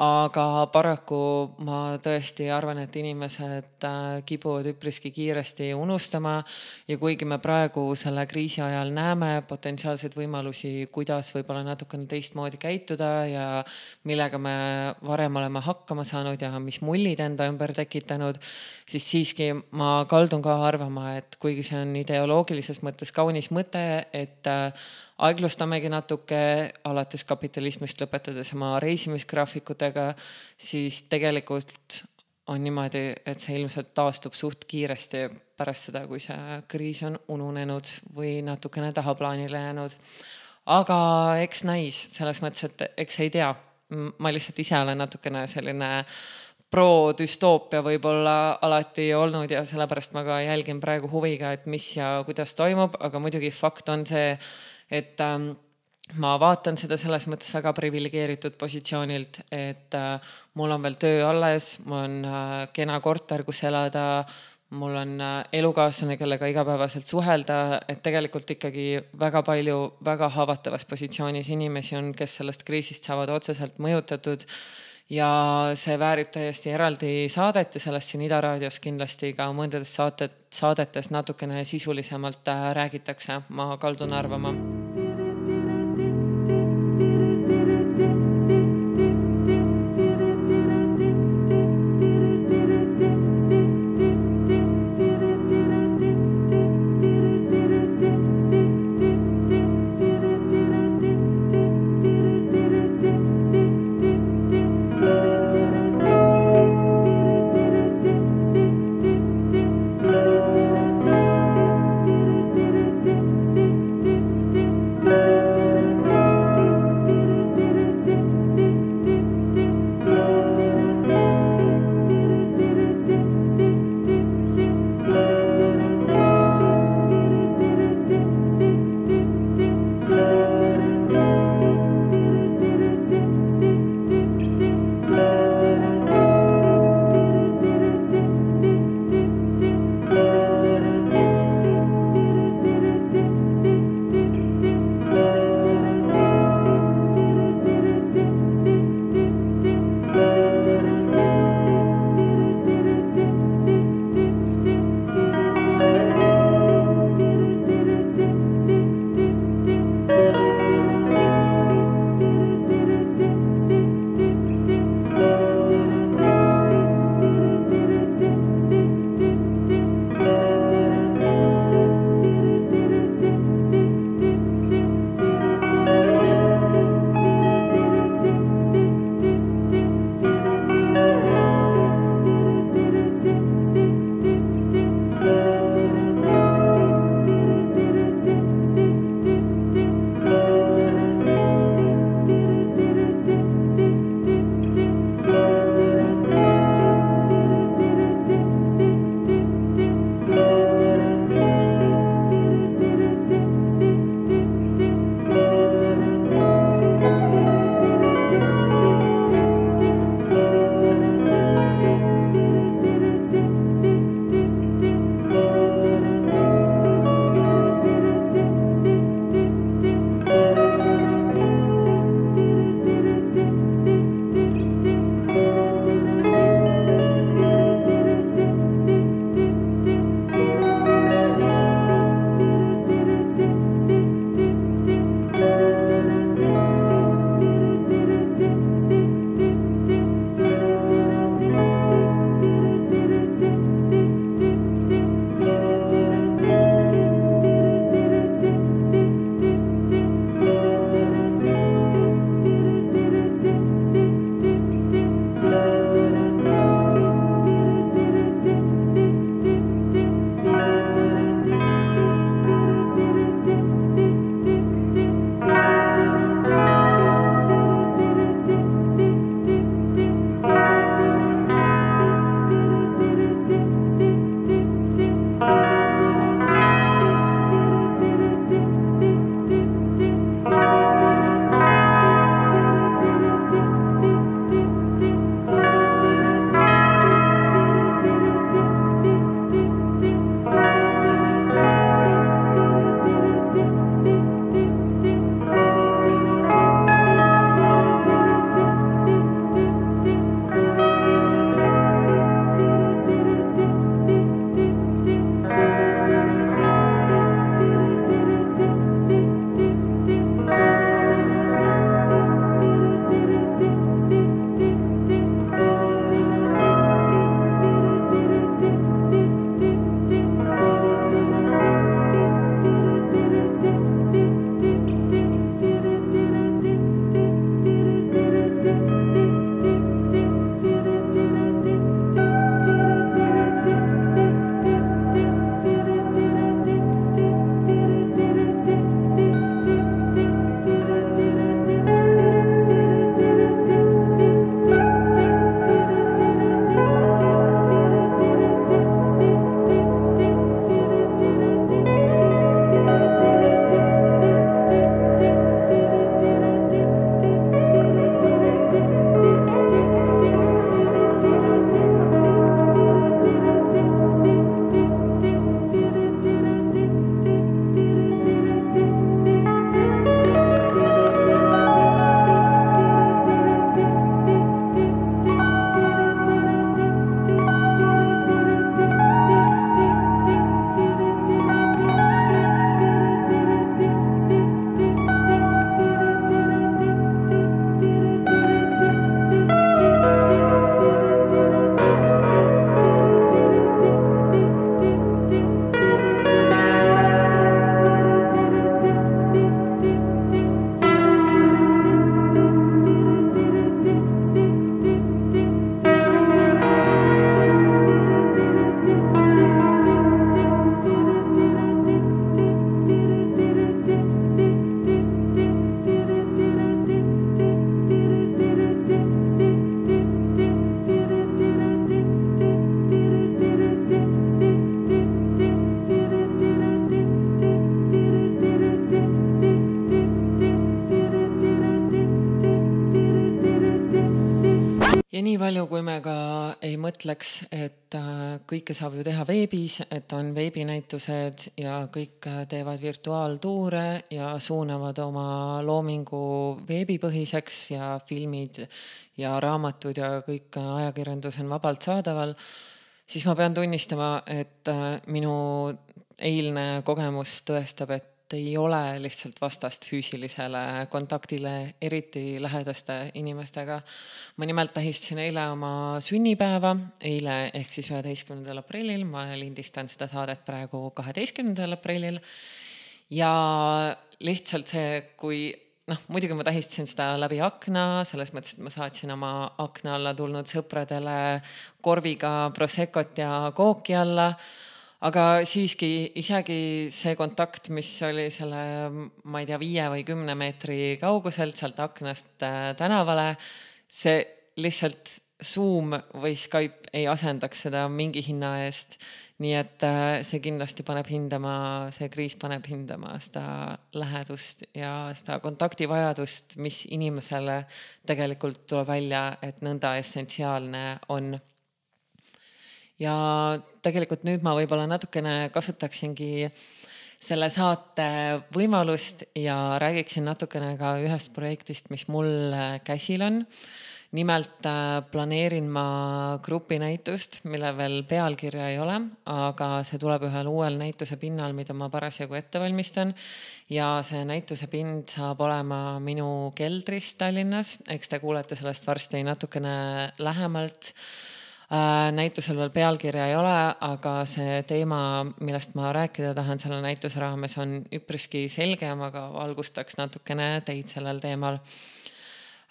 aga paraku ma tõesti arvan, et inimesed äh, kipuvad üpriski kiiresti unustama ja kuigi me praegu selle kriisi ajal näeme potentsiaalseid võimalusi, kuidas võib-olla natukene teistmoodi käituda ja millega me varem oleme hakkama saanud ja mis mullid enda ümber tekitanud, siis siiski ma kaldun ka arvama, et kuigi see on ideoloogilises mõttes kaunis mõte, et äh, aeglustamegi natuke, alates kapitalismist lõpetades oma reisimisgraafikutega, siis tegelikult on niimoodi, et see ilmselt taastub suht kiiresti pärast seda, kui see kriis on ununenud või natukene tahaplaanile jäänud. aga eks näis, selles mõttes, et eks ei tea. ma lihtsalt ise olen natukene selline pro-düstoopia võib-olla alati olnud ja sellepärast ma ka jälgin praegu huviga, et mis ja kuidas toimub, aga muidugi fakt on see, et ähm, ma vaatan seda selles mõttes väga priviligeeritud positsioonilt, et äh, mul on veel töö alles, mul on äh, kena korter, kus elada, mul on äh, elukaaslane, kellega igapäevaselt suhelda, et tegelikult ikkagi väga palju väga haavatavas positsioonis inimesi on, kes sellest kriisist saavad otseselt mõjutatud ja see väärib täiesti eraldi saadet ja sellest siin Ida raadios kindlasti ka mõndades saated, saadetes natukene sisulisemalt äh, räägitakse, ma kaldun arvama ja nii palju, kui me ka ei mõtleks, et äh, kõike saab ju teha veebis, et on veebinäitused ja kõik äh, teevad virtuaaltuure ja suunavad oma loomingu veebipõhiseks ja filmid ja raamatud ja kõik ajakirjandus on vabalt saadaval, siis ma pean tunnistama, et äh, minu eilne kogemus tõestab, et ei ole lihtsalt vastast füüsilisele kontaktile, eriti lähedaste inimestega. ma nimelt tähistasin eile oma sünnipäeva, eile ehk siis üheteistkümnendal aprillil, ma lindistan seda saadet praegu kaheteistkümnendal aprillil. ja lihtsalt see, kui noh, muidugi ma tähistasin seda läbi akna, selles mõttes, et ma saatsin oma akna alla tulnud sõpradele korviga Proseccot ja kooki alla aga siiski isegi see kontakt, mis oli selle, ma ei tea, viie või kümne meetri kauguselt sealt aknast äh, tänavale, see lihtsalt Zoom või Skype ei asendaks seda mingi hinna eest. nii et äh, see kindlasti paneb hindama, see kriis paneb hindama seda lähedust ja seda kontaktivajadust, mis inimesele tegelikult tuleb välja, et nõnda essentsiaalne on ja tegelikult nüüd ma võib-olla natukene kasutaksingi selle saate võimalust ja räägiksin natukene ka ühest projektist, mis mul käsil on. nimelt äh, planeerin ma grupinäitust, millel veel pealkirja ei ole, aga see tuleb ühel uuel näituse pinnal, mida ma parasjagu ette valmistan. ja see näituse pind saab olema minu keldris Tallinnas, eks te kuulete sellest varsti natukene lähemalt Äh, näitusel veel pealkirja ei ole, aga see teema, millest ma rääkida tahan selle näituse raames, on üpriski selge ja ma ka valgustaks natukene teid sellel teemal.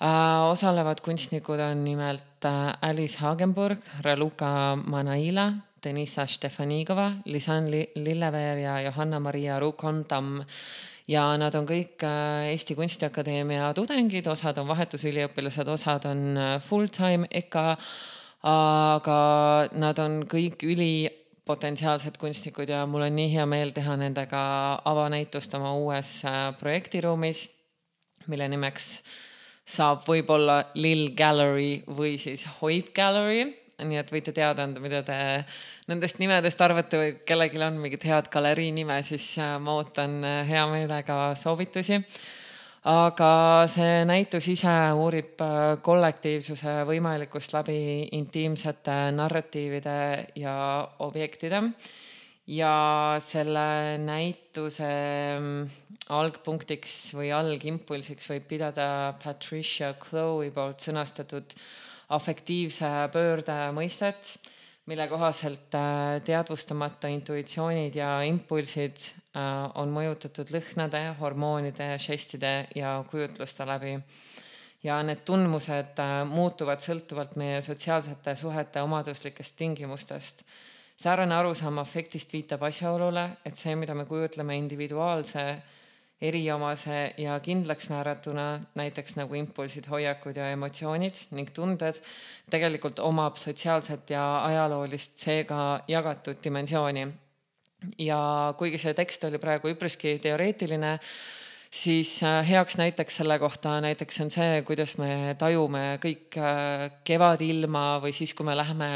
Äh, osalevad kunstnikud on nimelt äh, Alice Hagenburg, Raluca Manaila, Denisa Stefanigova, Lisan Lilleveer ja Johanna-Maria Rukom-Tamm ja nad on kõik Eesti Kunstiakadeemia tudengid, osad on vahetusüliõpilased, osad on full-time EKA aga nad on kõik ülipotentsiaalsed kunstnikud ja mul on nii hea meel teha nendega avanäitust oma uues äh, projektiruumis, mille nimeks saab võib-olla Lill Gallery või siis Hoid Gallery. nii et võite teada anda, mida te nendest nimedest arvate või kellelgi on mingit head galerii nime, siis äh, ma ootan äh, hea meelega soovitusi aga see näitus ise uurib äh, kollektiivsuse võimalikkust läbi intiimsete narratiivide ja objektide. ja selle näituse mm, algpunktiks või algimpulsiks võib pidada Patricia Chloe poolt sõnastatud afektiivse pöörde mõistet mille kohaselt äh, teadvustamata intuitsioonid ja impulsid on mõjutatud lõhnade, hormoonide, žestide ja kujutluste läbi. ja need tundmused äh, muutuvad sõltuvalt meie sotsiaalsete suhete omaduslikest tingimustest. säärane arusaam afektist viitab asjaolule, et see, mida me kujutleme individuaalse eriomase ja kindlaks määratuna, näiteks nagu impulsid, hoiakud ja emotsioonid ning tunded, tegelikult omab sotsiaalset ja ajaloolist, seega jagatud dimensiooni. Ja kuigi see tekst oli praegu üpriski teoreetiline, siis äh, heaks näiteks selle kohta näiteks on see, kuidas me tajume kõik äh, kevadilma või siis, kui me läheme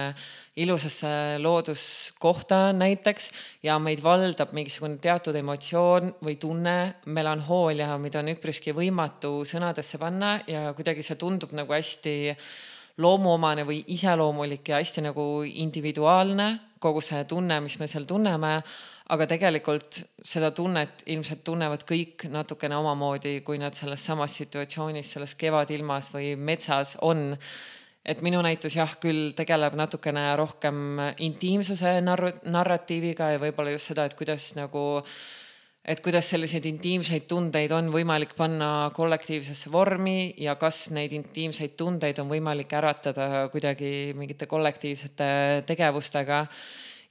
ilusasse looduskohta näiteks ja meid valdab mingisugune teatud emotsioon või tunne, melanhoolia, mida on üpriski võimatu sõnadesse panna ja kuidagi see tundub nagu hästi loomuomane või iseloomulik ja hästi nagu individuaalne, kogu see tunne, mis me seal tunneme aga tegelikult seda tunnet ilmselt tunnevad kõik natukene omamoodi, kui nad selles samas situatsioonis, selles kevadilmas või metsas on. et minu näitus jah, küll tegeleb natukene rohkem intiimsuse narr-, narratiiviga ja võib-olla just seda, et kuidas nagu et kuidas selliseid intiimseid tundeid on võimalik panna kollektiivsesse vormi ja kas neid intiimseid tundeid on võimalik äratada kuidagi mingite kollektiivsete tegevustega.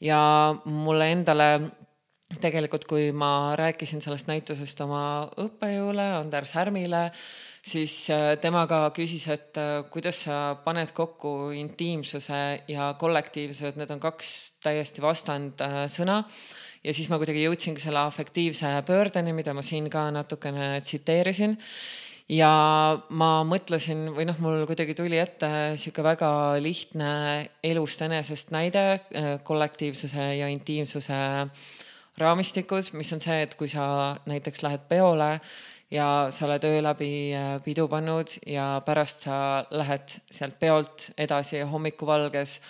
ja mulle endale tegelikult, kui ma rääkisin sellest näitusest oma õppejõule Anders Härmile, siis äh, tema ka küsis, et äh, kuidas sa paned kokku intiimsuse ja kollektiivsuse, et need on kaks täiesti vastand äh, sõna. Ja siis ma kuidagi jõudsingi selle afektiivse pöördeni, mida ma siin ka natukene tsiteerisin. Ja ma mõtlesin või noh, mul kuidagi tuli ette sihuke väga lihtne elust enesest näide äh, kollektiivsuse ja intiimsuse raamistikus, mis on see, et kui sa näiteks lähed peole ja sa oled öö läbi äh, pidu pannud ja pärast sa lähed sealt peolt edasi hommikuvalges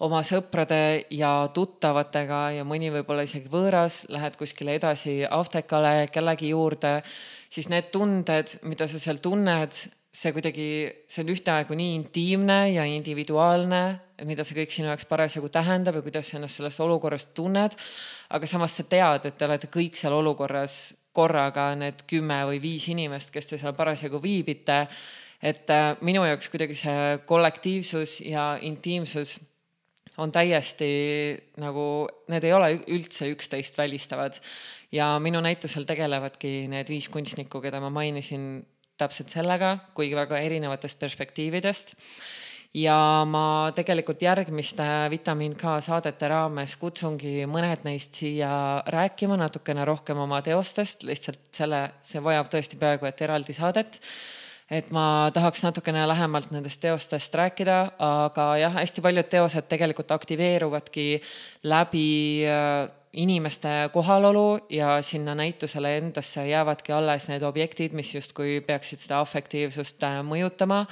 oma sõprade ja tuttavatega ja mõni võib-olla isegi võõras, lähed kuskile edasi Aftekale kellegi juurde, siis need tunded, mida sa seal tunned, see kuidagi, see on ühtaegu nii intiimne ja individuaalne, mida see kõik sinu jaoks parasjagu tähendab ja kuidas sa ennast selles olukorras tunned. aga samas sa tead, et te olete kõik seal olukorras korraga, need kümme või viis inimest, kes te seal parasjagu viibite. et äh, minu jaoks kuidagi see kollektiivsus ja intiimsus on täiesti nagu, need ei ole üldse üksteist välistavad. ja minu näitusel tegelevadki need viis kunstnikku, keda ma mainisin täpselt sellega, kuigi väga erinevatest perspektiividest. ja ma tegelikult järgmiste Vitamiin K saadete raames kutsungi mõned neist siia rääkima natukene rohkem oma teostest, lihtsalt selle, see vajab tõesti peaaegu et eraldi saadet et ma tahaks natukene lähemalt nendest teostest rääkida, aga jah, hästi paljud teosed tegelikult aktiveeruvadki läbi äh, inimeste kohalolu ja sinna näitusele endasse jäävadki alles need objektid, mis justkui peaksid seda afektiivsust äh, mõjutama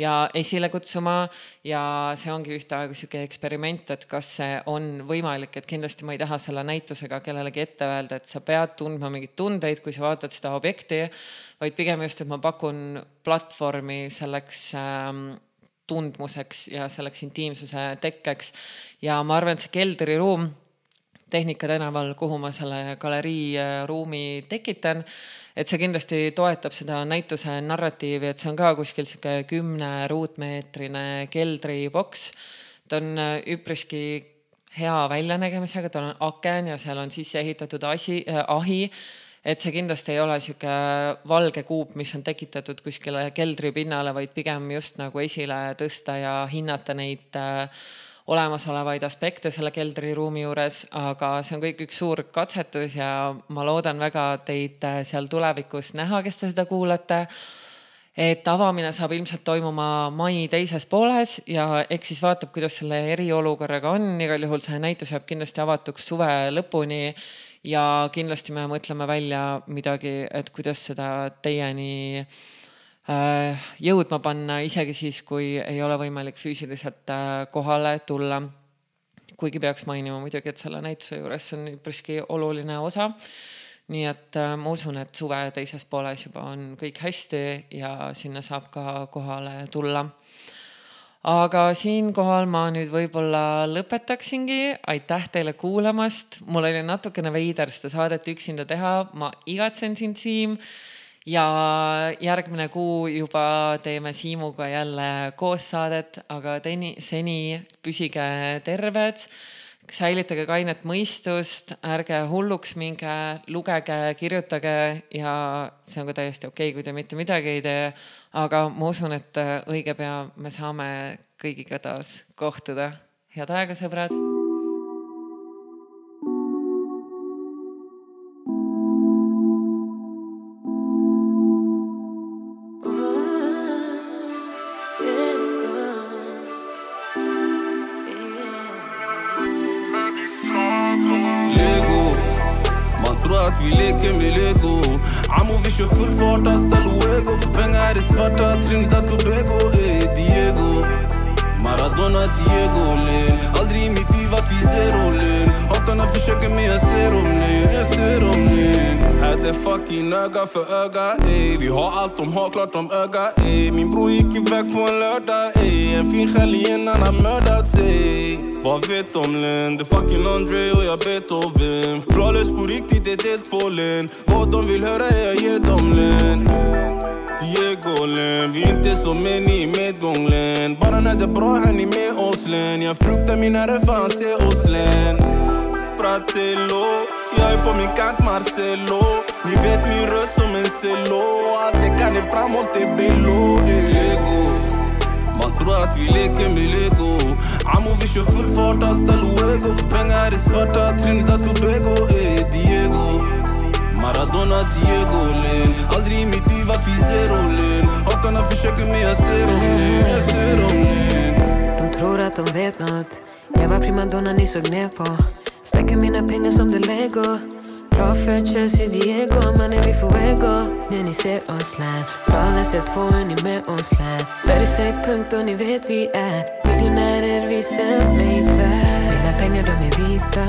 ja esile kutsuma. ja see ongi ühtaegu sihuke eksperiment, et kas see on võimalik, et kindlasti ma ei taha selle näitusega kellelegi ette öelda, et sa pead tundma mingeid tundeid, kui sa vaatad seda objekti. vaid pigem just, et ma pakun platvormi selleks ähm, tundmuseks ja selleks intiimsuse tekkeks. ja ma arvan, et see keldriruum Tehnika tänaval, kuhu ma selle galerii äh, ruumi tekitan. et see kindlasti toetab seda näituse narratiivi, et see on ka kuskil sihuke kümne ruutmeetrine keldriboks. ta on äh, üpriski hea väljanägemisega, tal on aken ja seal on sisse ehitatud asi äh,, ahi et see kindlasti ei ole sihuke valge kuup, mis on tekitatud kuskile keldripinnale, vaid pigem just nagu esile tõsta ja hinnata neid äh, olemasolevaid aspekte selle keldriruumi juures, aga see on kõik üks suur katsetus ja ma loodan väga teid äh, seal tulevikus näha, kes te seda kuulate et avamine saab ilmselt toimuma mai teises pooles ja eks siis vaatab, kuidas selle eriolukorraga on, igal juhul see näitus jääb kindlasti avatuks suve lõpuni. ja kindlasti me mõtleme välja midagi, et kuidas seda teieni jõudma panna, isegi siis, kui ei ole võimalik füüsiliselt äh, kohale tulla. kuigi peaks mainima muidugi, et selle näituse juures on üpriski oluline osa. nii et äh, ma usun, et suve teises pooles juba on kõik hästi ja sinna saab ka kohale tulla aga siinkohal ma nüüd võib-olla lõpetaksingi. aitäh teile kuulamast, mul oli natukene veider seda saadet üksinda teha, ma igatsen sind, Siim ja järgmine kuu juba teeme Siimuga jälle koos saadet, aga teni, seni püsige terved, säilitage kainet mõistust, ärge hulluks minge, lugege, kirjutage ja see on ka täiesti okei okay,, kui te mitte midagi ei tee. aga ma usun, et õige pea me saame kõigiga taas kohtuda. head aega, sõbrad vi leker med lego. Amo vi kör full fart hasta luego. För pengar är svarta, Trinidad Tobago Ey Diego. Maradona Diego Len Aldrig i mitt liv att vi zero Len Hatarna försöker men jag ser dem Len Jag ser dem Len Hade fucking öga för öga ey. Vi har allt de har, klart de öga ey. Min bror gick iväg på en lördag ey. En fin själ innan han mördats ey vad vet om län? Det fucking André och jag Beethoven. Flawless på riktigt, det är helt två län Vad de vill höra är jag ger dem län Diego län Vi är inte som män i medgång län Bara när det är bra här ni med oss län Jag fruktar mina refan, se oss län Fratello Jag är på min kant Marcelo. Ni vet min röst som en cello. Allt jag kan är framåt, det below Lego tror att vi leker med lego. Amo vi kör full fart hasta luego. För pengar är svarta, Trinidad Tobago Ey Diego. Maradona, Diego Len Aldrig i mitt liv att vi zero försöker men jag ser dem nu, jag ser dem len. De tror att de vet nåt Jag var primadonna ni såg ner på. Stackar mina pengar som det lego. Bra för Chelsea, Diego, mannen vi får ego. När ni ser oss län ser två ni med oss lär. Sveriges höjdpunkt och ni vet vi är Miljonärer, vi self-made svär Mina pengar de är vita.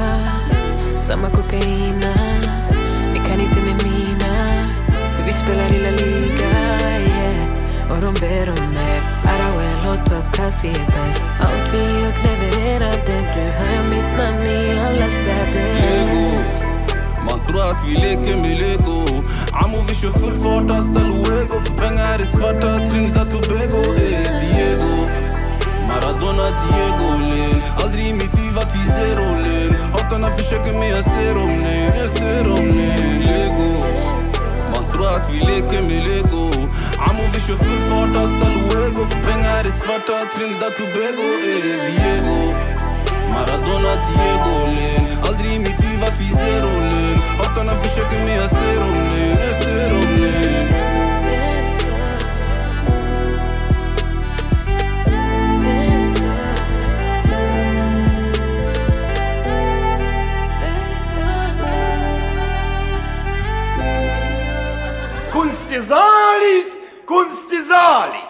Samma kokaina Ni kan inte med mina. För vi spelar lilla liga, yeah. Och de ber om mer. Arawel, hot top class, vi är bäst. Allt vi gjort levererade Du hör mitt namn i alla städer. Man tror att vi leker med lego. Amo vi kör full fart hasta luego. För pengar är svarta, Trinidad Tobago Ey Diego. Maradona, Diego Len Aldrig i mitt liv att vi zero len Hatarna försöker men jag ser dem nej jag ser dem nej Lego. Man tror att vi leker med lego. Amo vi kör full fart hasta luego. För pengar är svarta, Trinidad Tobago Ey Diego. Maradona, Diego Len Aldrig i mitt liv att vi zero len Jag ser dem nu, jag ser dem nu Kunstizalis, kunstizalis.